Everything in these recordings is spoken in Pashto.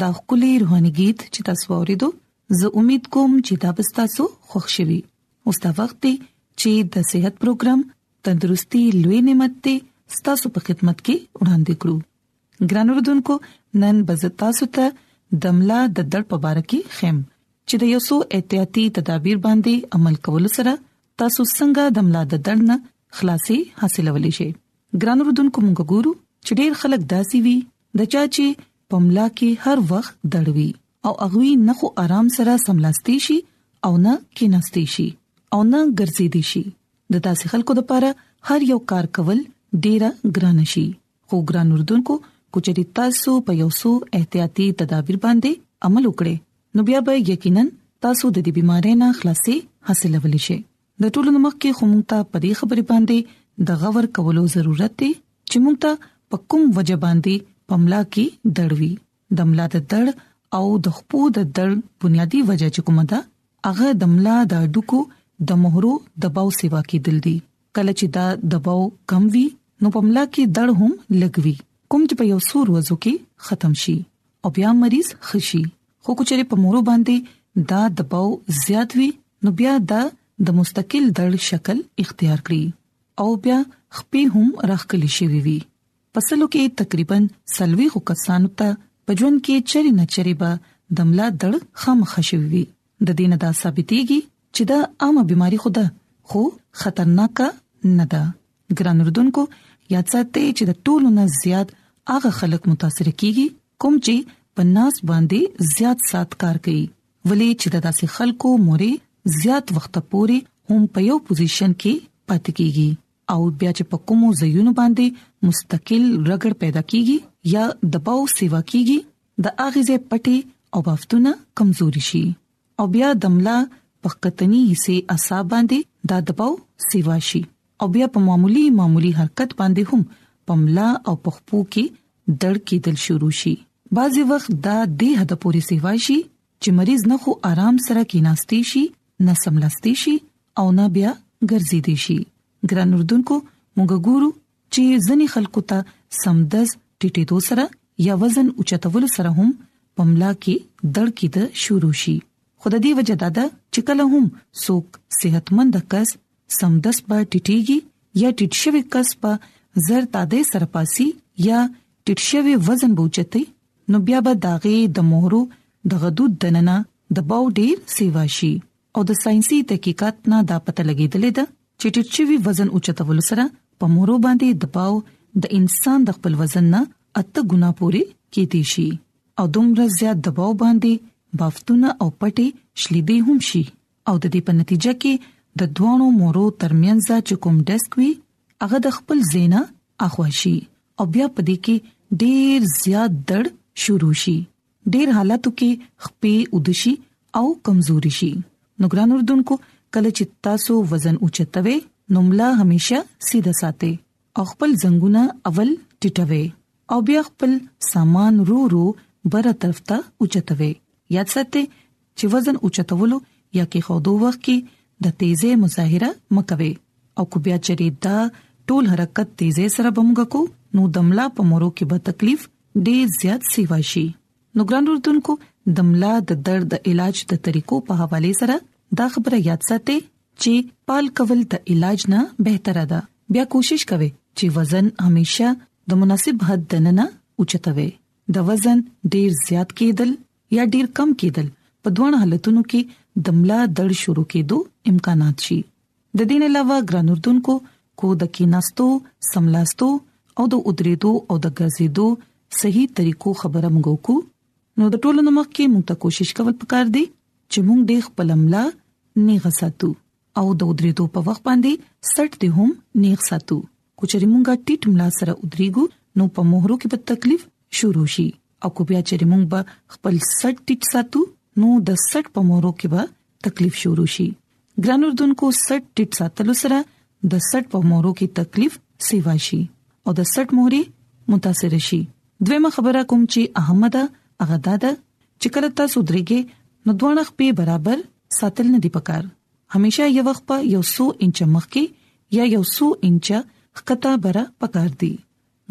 دا خولي روحاني गीत چې تاسو ورېدو زه امید کوم چې دا به تاسو خوښ شي اوس دا وخت دی چې د صحت پروګرام تندرستي لوي نعمت ته ستاسو په خدمت کې وړاندې کړو ګران اوردونکو نن بزتا سوته دملا د دړ په بار کې خیم چې د یوسو احتیاطي تدابیر باندې عمل کول سره تاسو څنګه دملا د دړ نه خلاصي حاصلولې شي ګران رودونکو موږ ګورو چې ډېر خلک داسي وي د چا چې پملا کې هر وخت دړوي او اغوي نه خو آرام سره سملاستي شي او نه کیناستي شي او نه ګرځي دي شي د داسې خلکو لپاره هر یو کار کول ډیره ګران شي خو ګران اردوونکو کوچري تاسو په یو څو احتیاطي تدابیر باندې عمل وکړئ نو بیا به یقینا تاسو د دې بيمارۍ نه خلاصي حاصلولی شئ د ټولو نمک کې خو مونږ ته په دې خبرې باندې د غور کولو ضرورت دی چې مونږ ته په کوم وجه باندې پملا کې دړوي د ملا د دړ او د خپو د دړ بنیادی وجه چې کومه ده هغه د ملا د ډکو د مهرو دباو سیوا کې دل دي کله چې دا دباو کم وي نو پملا کې دړ هم لګوي کوم چې په یو سور وځو کې ختم شي او بیا مریض خشي خو کچري په مورو باندې دا دباو زیات وي نو بیا دا د مستقل دړ شکل اختیار کړي او بیا خپې هم راخکلي شي وي پسلو کې تقریبا سلوي خو کسانو ته پجوند کې چری نه چری به دملا دړ خامخ شي وي د دینه دا ثابتيږي چې دا عامه بیماری خو ده خو خطرناکه نه ده ګران اردوونکو یاد ساتئ چې د ټولو نه زیات هغه خلک متاثر کیږي کوم چې په ناس باندې زیات سات کار کوي ولې چې د داسې خلکو موري زیات وخت پوري هم په یو پوزیشن کې پاتې کیږي او بیا چې په کومو ځایونو باندې مستقل رګړ پیدا کیږي یا دباو سیوا کیږي د اغیزه پټي او بافتونه کمزوري شي او بیا د ملا په کتنی حصے اعصاب باندې دا دباو سیوا شي او بیا په معمولی معمولی حرکت باندې هم په ملا او په خپو کې دړ کېدل شروع شي بعضي وخت دا د حد پورې سیوا شي چې مریض نه خو آرام سره کیناستي شي نه سملاستي شي او نه بیا ګرځي دي شي ګران اردوونکو موږ ګورو چې ځنې خلکو ته سمدز ټیټېدو سره یا وزن اوچتولو سره هم په ملا کې دړ کېد شروع شي خو د دې وجه دا ده چې کله هم څوک صحتمند کس سمدس په ټټيږي یا ټټ شوی کس په زر تادې سره پاسي یا ټټ شوی وزن بوچتي نو بیا به داغه د مهرو د غدود دننه د باو ډیر سیوا شي او د ساينسي تحقيقات نه دا پته لګېدلې ده چې ټيټ شوي وزن اوچتولو سره په مورو باندې دباو د انسان د خپل وزن نه اته ګنا پورې کېدی شي او دومره زیات دباو باندې بافتونه او پټې شلیدې هم شي او د دې په نتیجه کې د دوانو مورو ترمنځ چې کوم ډیسک وي هغه د خپل زینا اخوا شي او بیا پدې کې ډیر زیات دړ شروع شي ډیر حالاتو کې خپې ودشي او کمزوري شي نو ګران اردوونکو کله چې تاسو وزن اوچتوي نو ملا همیشه سیده ساتي او خپل زنګونه اول ټټوي او بیا خپل سامان رو رو بره طرف ته اوچتوي یاد ساتئ چې وزن اوچتولو یا کې خودو وخت کې د تیزه مظاهره مکوي او کو بیا چری دا ټول حرکت تیزه سره بمګه کو نو دملا په مورو کې به تکلیف ډیر زیات سی واشي نو ګران اردوونکو دملا د درد علاج د طریقو په حواله سره دا خبره یاد ساتئ چې پال کول د علاج نه بهتره ده بیا کوشش کوئ چې وزن همیشه د مناسب حد دننه اوچتوي د وزن ډیر زیات کېدل یا ډیر کم کیدل په دواړه حالتونو کې د ملا درد شروع کېدو امکانات شي د دین علاوه ګران اردوونکو کو د کیناستو سملاستو او د ودریدو او د ګرځیدو صحیح طریقو خبره موږ کو نو د ټولو نمک کې موږ ته کوشش کول پکار دي چې موږ د خپل املا نه غساتو او د ودریدو په وخت باندې سټ دې هم نیغ ساتو کوچري مونږه ټیټ ملا سره ودریګو نو په مهرو کې به تکلیف شروع شي او کو بیا چې مونږ به خپل سټ ټیټ ساتو نو د سټ په مهرو کې به تکلیف شروع شي ګران اردوونکو سټ ټیټ ساتلو سره د سټ په مهرو کې تکلیف سیوا شي او د سټ مهري متاثر شي دویمه خبره کوم چې اهمه ده هغه دا ده چې کله تاسو درېږي نو دوه خپې برابر ساتل نه دی پکار همیشه یو وخت په یو سو انچ مخکي یا یو سو انچ خکتا برا پکار دی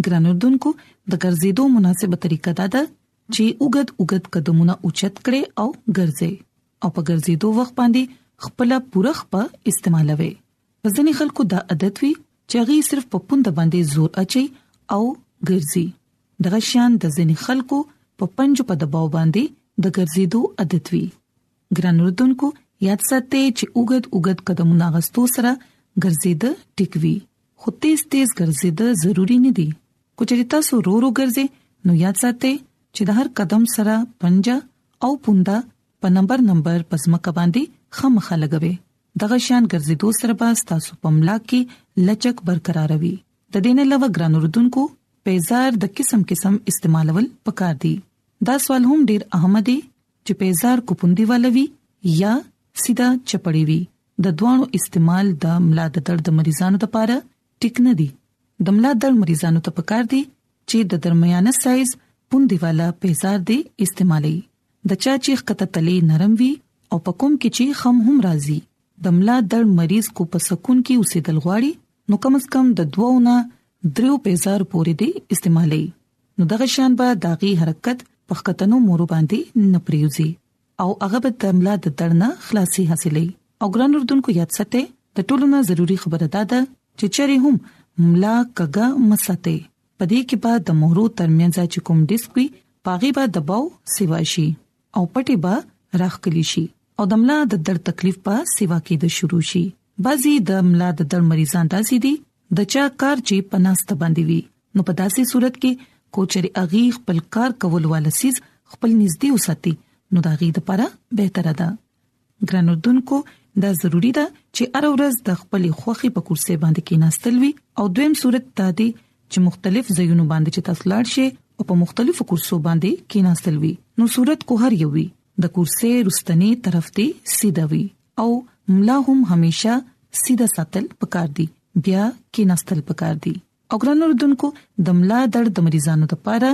ګران اردوونکو د ګرځېدو مناسبه طریقه دا ده چې اوګد اوګد قدمونه اوچت کړي او ګرځي او په ګرځېدو وخت باندې خپل پوره خپه استعمالوي په ځینې خلکو دا عادت وي چې هغه صرف په پوند باندې زور اچي او ګرځي دغه شان د ځینې خلکو په پنجو په دباو باندې د ګرځېدو عادت وي ګران اردوونکو یاد ساتئ چې اوګد اوګد قدمونه غستو سره ګرځېد ټیکوي خو تیز تیز ګرځېد ضروری نه دی کچري تاسو رو رو ګرځي نو یاد ساتئ چې د هر قدم سره پنجه او پونده په نمبر نمبر پسمه کباندي خامخا لګوي دغه شان ګرځېدو سره به ستاسو په ملا کې لچک برقرار وي د دې نه علاوه ګران اردوونکو پیزار د قسم قسم استعمالول پکار دي دا سوال هم ډیر اهم دی چې پیزار کوپوندي والوي یا سیده چپړې وي د دوانو استعمال د ملا د درد مریضانو لپاره ټیک نه دی د ملا درد مریضانو ته پکار دي چې د درمیانه سایز پوندي والا پیزار دی استعمالي د چا چې ښکته تلې نرم وي او په کوم کې چې خم هم راځي د ملا درد مریض کو په سکون کې اوسېدل غواړي نو کم از کم د دوو نه دریو پیزار پورې دی استعمالي نو دغه شان به داغي حرکت په ښکتنو مورو باندې نه پریوزي او هغه به د ملا د درد نه خلاصي حاصلې او ګران اردوونکو یاد ساتئ د ټولو نه ضروری خبره ده چې چره هم ملا کګه مساته په دې کې به د مهرو ترمنځ چې کوم ډیسک وي پاغي به دباو سیوا شي او پټي به راخکلی شي او د ملا د درد تکلیف په سیوا کې د شروع شي بعضي د ملا د درد مریضان داسي دي د چا کار چې پناست باندې وي نو په داسې صورت کې کوچر اغي خپل کار کول والسیز خپل نږدې وساتي نو دا غي د لپاره بهتره ده ګران اردوونکو دا ضروری ده چې ار ورځ د خپل خوخي په کورسي باندې کې ناستلوي او دویم صورت دا دی چې مختلف ځایونو باندې چې تاسو لاړ شئ او په مختلفو کورسو باندې کې ناستلوي نو صورت کو هر یو وي د کورسي رستنی طرف ته سیده وي او ملا هم همیشه سیده ساتل پکار دي بیا کې ناستل پکار دي او ګران اردوونکو د ملا درد د مریضانو لپاره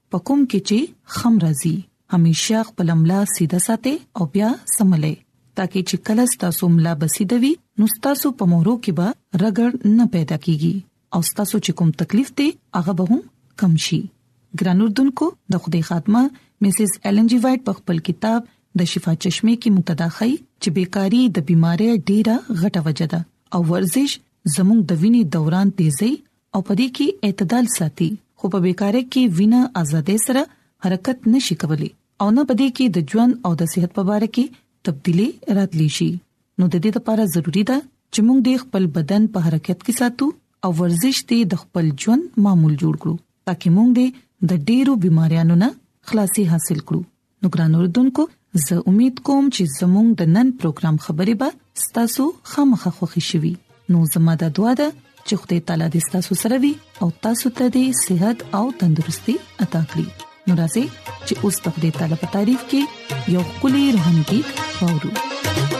په کوم کې چې خم راځي همیشه خپل ملا سیده ساتي او بیا سملې ترڅو چې کله ستاسو ملا بسیده وي نو ستاسو په مورو کې به رګړ نه پیدا کیږي او ستاسو چې کوم تکلیف دی هغه به هم کم شي ګران اردوونکو د خدای خاتمه مسز ایلن جی وایټ په خپل کتاب د شفا چشمه کې متداخی چې بیکاری د بيمارۍ ډیره غټه وجه ده او ورزش زموږ د وینې دوران تیزی او په دې کې اعتدال ساتي خو په بیکاره کې وینه ازادې سره حرکت نشي کولی او نه بده کې د ژوند او د صحت په اړه کې تبدیلي راتلی شي نو د دې لپاره ضروری ده چې موږ د خپل بدن په حرکت کې ساتو او ورزش دې د خپل ژوند معمول جوړ کړو ترڅو موږ د ډېرو بيماريانو نه خلاصي حاصل کړو نو ګران اوردونکو زه امید کوم چې زموږ د نن پروګرام خبرې به ستاسو خامخا خوښی شوي نو زموږ د دعا د چې خدای تعالی دې ستاسو سره وي او تاسو ته دې صحت او تندرستي عطا کړی نو راځي چې اوس د خدای تعالی په تعریف کې یو کلی روحاني کې وورو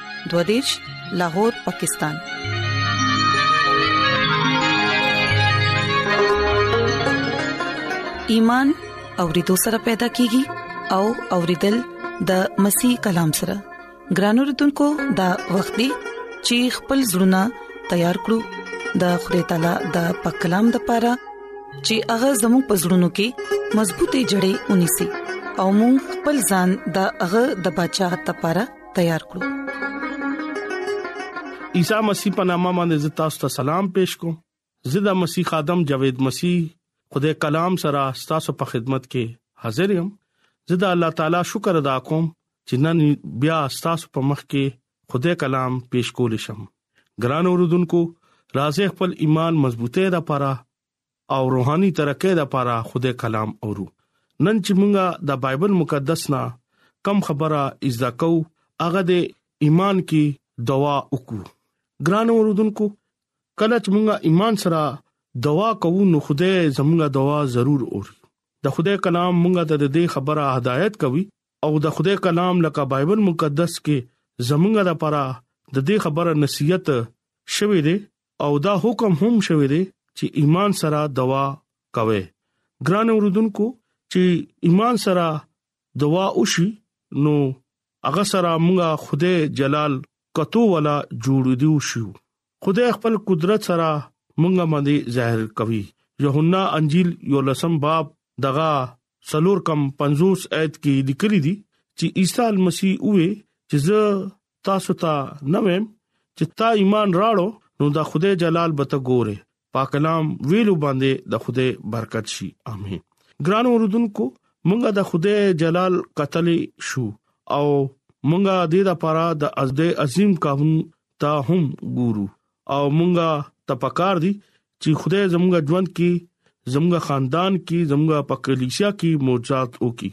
دوادش لاهور پاکستان ایمان اوریدو سره پیدا کیږي او اوریدل د مسیح کلام سره ګرانو رتونکو د وختي چې خپل زړونه تیار کړو د خدای تعالی د پاک کلام د پاره چې هغه زموږ پزړونو کې مضبوطې جړې ونی سي او موږ خپل ځان د هغه د بچاغت لپاره تیار کړو عیسی مسیح په نامه باندې تاسو ته سلام پېښ کوم زدا مسیح خادم جاوید مسیح خدای کلام سره تاسو په خدمت کې حاضر یم زدا الله تعالی شکر ادا کوم چې نن بیا تاسو په مخ کې خدای کلام پېښ کول شم ګران اوردونکو راځي خپل ایمان مضبوطه را پاره او روحاني ترقۍ لپاره خدای کلام اورو نن چې مونږه د بایبل مقدس نه کم خبره ازدا کو هغه د ایمان کې دوا وکړو ګران اوردونکو کله چې مونږه ایمان سره دوا کوو نو خدای زمونږه دوا ضرور اوري د خدای کلام مونږه ته د دې خبره هدایت کوي او د خدای کلام لکه بایبل مقدس کې زمونږه لپاره د دې خبره نصيحت شوي دي او دا حکم هم شوی دی چې ایمان سره دوا کوي ګران اوردونکو چې ایمان سره دوا وشي نو هغه سره موږ خوده جلال کتو ولا جوړ دیو شو خدای خپل قدرت سره مونږه باندې ظاهر کوي یوحنا انجیل یو لسم باب دغه سلور کم 50 ایت کې لیکلي دي چې عیسی مسیح وې چې زه تاسو ته نه ویم چې تا ایمان راړو نو د خوده جلال به ته ګوره پاک کلام ویلو باندې د خوده برکت شي امين ګران اوردونکو مونږه د خوده جلال قتل شو او مونږه د دې لپاره د ازده عظیم قانون ته هم ګورو او مونږه ته پکار دي چې خدای زموږ ژوند کې زموږ خاندان کې زموږ په کلیسا کې معجزات وکي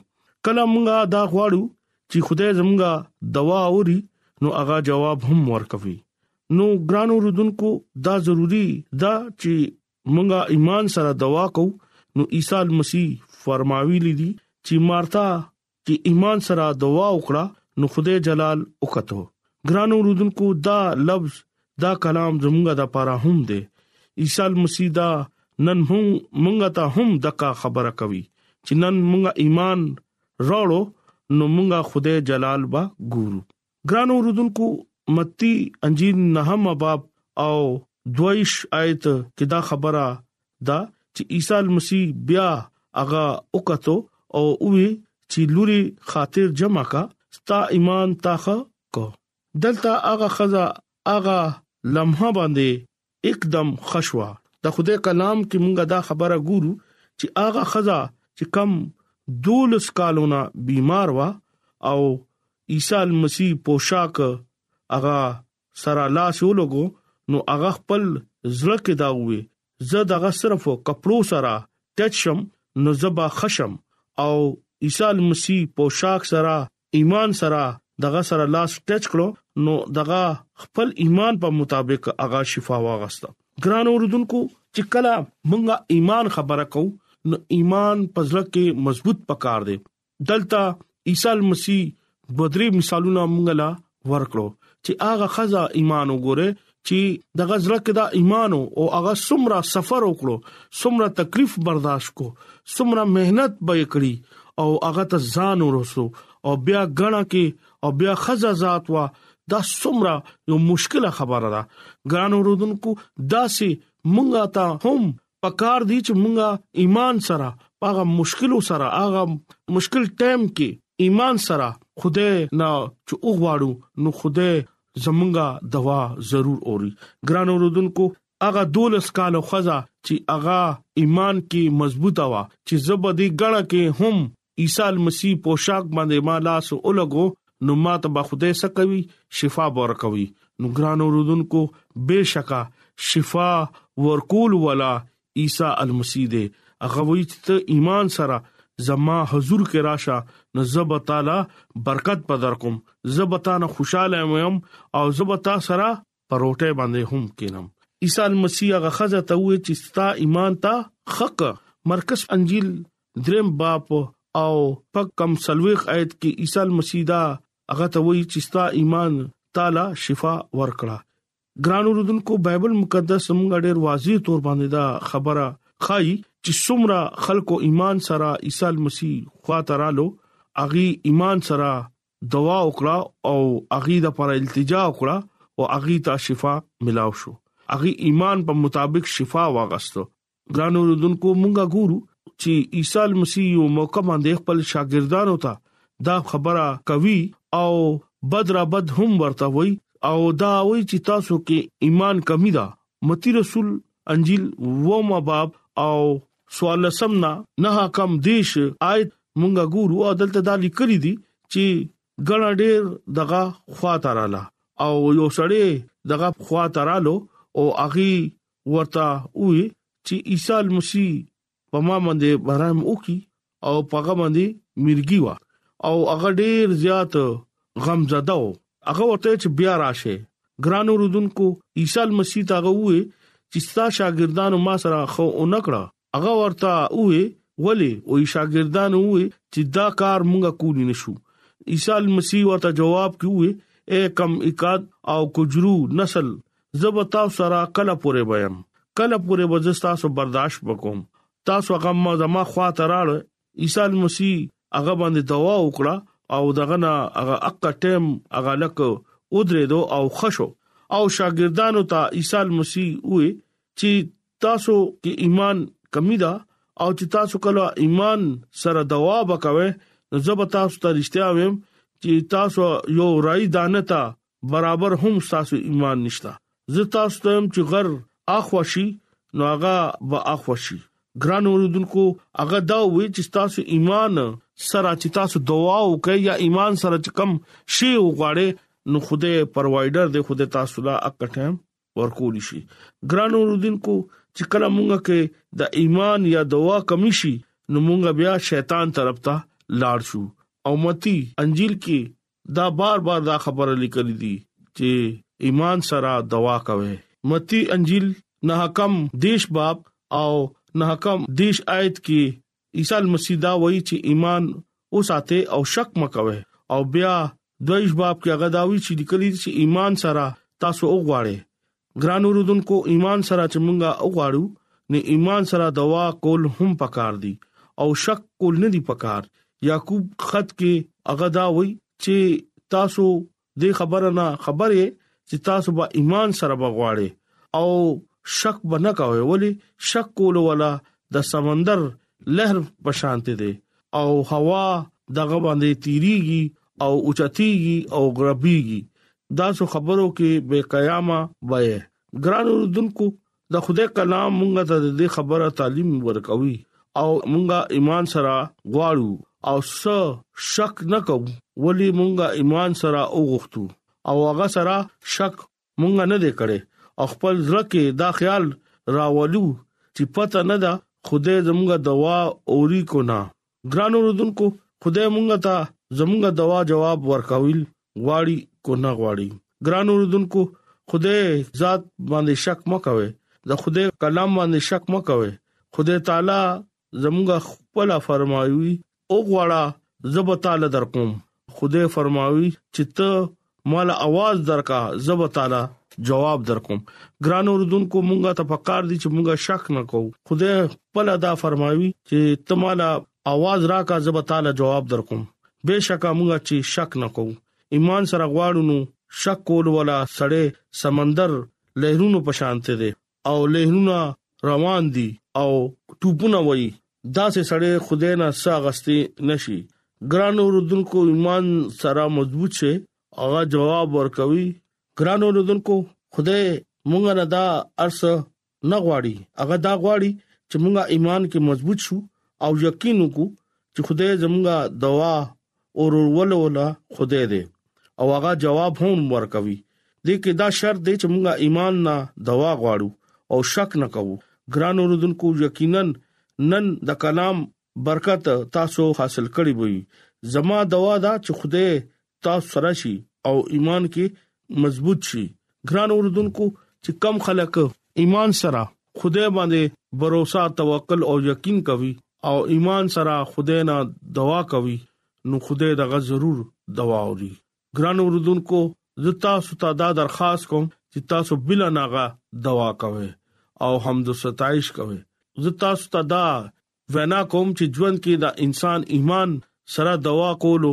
کله مونږه دا غواړو چې خدای زموږ دوا اوري نو هغه جواب هم ورکوي نو ګرانو رودونکو دا ضروری دا چې مونږه ایمان سره دوا کو نو عیسی مسیح فرماوي لیدي چې مارتا چې ایمان سره دعا وکړه نو خدای جلال وکړو ګرانو رودونکو دا لفظ دا کلام زمونږه د پاره هم دی عیسی مسیح دا نن هم مونږه ته هم دغه خبره کوي چې نن مونږه ایمان راړو نو مونږه خدای جلال با ګورو ګران اوردونکو متی انجیل نهم باب او دویش آیت کې دا خبره دا چې عیسی مسیح بیا هغه وکړو او وی چې لوري خاطر جمع کا ستا ایمان تاخه کو دلته هغه خزا هغه لمحه باندې اکدم ښه شوه. د خدای کلام کې مونږ دا خبره ګورو چې هغه خزه چې کم دولس کالونه بیمار و او عیسی مسیح پوشاک هغه سره لاس ولګو نو هغه خپل زړه کې دا وې زه دغه صرف کپړو سره ټچ شم نو زبا خشم او عیسی مسیح پوشاک سره ایمان سره دغه سره لاس ټچ کړو نو دغه خپل ایمان په مطابق هغه شفا واغسته ګران اوردونکو چې کله مونږه ایمان خبره کو نو ایمان پزړه کې مضبوط پکار دی دلته عیسی مسیح بدري مثالونه مونږه لا ورکړو چې هغه خزه ایمان وګوره چې د غزړه کې دا ایمان او هغه سمره سفر وکړو سمره تکلیف برداشت کو سمره مهنت به کړی او هغه ته ځان ورسو او بیا غنا کې او بیا خزه ذات وا دا سمره یو مشکله خبره ده ګران اوردونکو دا سي مونږه ته هم پکار دي چې مونږه ایمان سره هغه مشکل سره هغه مشکل ټایم کې ایمان سره خوده نه چې او غواړو نو خوده زمونږه دوا ضرور اوري ګران اوردونکو هغه دولس کال خزا چې هغه ایمان کې مضبوطه وا چې زبدي غړه کې هم عیسی المسیح پوشاک باندې ما لاس اولګو نو ماته به خدای سکوي شفا ورکوي نو ګران اوردونکو بشکا شفا ورکول ولا عیسی المسیح دی هغه وی چې ایمان سره زما حضور کې راشه نو زب تعالی برکت پدر کوم زب تعالی خوشاله مې او زب تعالی سره په روټه باندې هم کینم عیسی مسیح هغه خزه ته وې چې ستا ایمان ته حق مرکز انجیل دریم باب او پک کم سلويخ آیت کې عیسی مسیح دا هغه ته وې چې ستا ایمان تعالی شفا ورکړه ګران اوردونکو بایبل مقدس موږ ډېر واضح تور باندې دا خبره خای چې څومره خلکو ایمان سره عیسی مسیح خواته رالو اغي ایمان سره دوا وکړه او اغي د پر التجا وکړه او اغي ته شفا ملاو شو اغي ایمان په مطابق شفا واغستو ګرانو رودونکو مونږه ګورو چې عیسی مسیح یو موقع باندې خپل شاګردانو ته دا خبره کوي او بد را بد هم ورته وای او دا وای چې تاسو کې ایمان کمی ده متی رسول انجیل و ما باب او سوال لسم نه نه کم دیش آیت مونږه ګورو او دلته دا لیکلي دي چې ګڼ ډیر دغه خوا تراله او یو سړی دغه خوا ترالو او اغي ورته وی چې عیسی مسیح په ما باندې برام وکي او پغه باندې مرګي وا او هغه ډیر زیات غم زده و هغه ورته چې بیا راشه ګران اوردونکو عیسی مسیح ته غوې چې ستا شاګردانو ما سره خو اونکړه هغه ورته وې ولی او شاګردانو وې چې دا کار مونږه کولی نشو عیسی مسیح ورته جواب کوي اے کم اکاد او کجرو نسل زبتا سره کله پوره بیم کله پوره بزستا سو برداشت وکوم تاسو هغه ما زما خواته راړ عیسی مسیح هغه باندې دوا وکړه او دغه نه هغه اقا ټیم هغه لک ودرې دو او خشو او شاګردانو ته عیسی مسیح وې چې تاسو کې ایمان کمی ده او چې تاسو کله ایمان سره دوا وکوي نو زه به تاسو ته رښتیا ویم چې تاسو یو رای دانه تا برابر هم ستاسو ایمان نشته زه تاسو ته هم چې غر اخوا شي نو هغه به اخوا شي ګران اوردونکو هغه دا وی چې تاسو ایمان سره چې تاسو دعا وکړئ یا ایمان سره چې کم شی وغواړي نو خوده پروایډر د خوده تاسو لا اکټه ورکول شي ګران اوردونکو چې کله مونږه کې د ایمان یا دعا کمی شي نو مونږه بیا شیطان طرف ته لاړ شو او متی انجیل کې دا بار بار دا خبره لیکلې دي چې ایمان سره دوا کوي متی انجیل نه کم دیش باب او نه کم دیش آیت کې عیسی مسیح دا وایي چې ایمان او ساته او شک مکوي او بیا دویش باب کې هغه دا وایي چې لیکلي چې ایمان سره تاسو وګواړي ګران اوردونکو ایمان سره چې مونږه وغواړو نو ایمان سره دوا کول هم پکار دي او شک کول نه دي پکار یعقوب خط کې هغه دا وایي چې تاسو دې خبره نه خبره چې تاسو به ایمان سره بغواړي او شک بنه کوي ولی شک کول ولا د سمندر لهر په شانته دي او هوا دغه باندې تیریږي او اوچتیږي او غربيږي دا څو خبرو کې بے قیامه وای ګران اردوونکو د خدای کلام مونږ ته د خبره تعلیم ورکوي او مونږه ایمان سره غواړو او څه شک نکوم ولی مونږه ایمان سره اوغختو او هغه سره شک مونږ نه دی کړی او خپل زړه کې دا خیال راولو چې پته نه ده خدای زمونږه دوا اوري کو نه ګران اوردونکو خدای مونږ ته زمونږه دوا جواب ورکوي غواړي کو نه غواړي ګران اوردونکو خدای ذات باندې شک مکوي د خدای کلام باندې شک مکوي خدای تعالی زمونږ خپله فرماوي، وغواړه زه به تاله درکوم، خو دی فرماوي چې ته ماله اواز درکا زه به تاله جواب درکوم. ګران اوردونکو مونږه ته پکار دي چې مونږه شک نه کوو، خو دی خپله دا فرماوي چې ته ماله اواز راکا زه به تاله جواب درکوم. بېشکه مونږه چې شک نه کوو، ایمان سره غواړو نو شک کولو والا سړی سمندر لهرونو په شانته دی، او لهنونه روان دي او ټوپونه وایي دا سه سړی خدای نه سا غستې نشي ګران اوردونکو ایمان سره مضبوط شي هغه جواب ورکوي ګران اوردونکو خدای مونږ نه دا ارس نه غواړي هغه دا غواړي چې مونږه ایمان کې مضبوط شو او یقین وکړو چې خدای زمونږه دوا اورولونه خدای دی او هغه جواب هم ورکوي دې کې دا شرط دی چې موږ ایمان نه دوا غواړو او شک نه کوو ګران اوردونکو یقینا نن د کلام برکت تاسو حاصل کړی وي زما دوا دا چې خدای تاسو سره شي او ایمان کې مضبوط شي ګران اوردونکو چې کم خلک ایمان سره خدای باندې باور توکل او یقین کوي او ایمان سره خدای نه دعا کوي نو خدای دغه ضرور دعا اوري ګران اوردونکو زه تاسو ته دا درخواست کوم چې تاسو بل ناغه دعا کوئ او حمد او ستایش کوئ زه تاسو ته دا وینا کوم چې ژوند کې دا انسان ایمان سره دوا کولو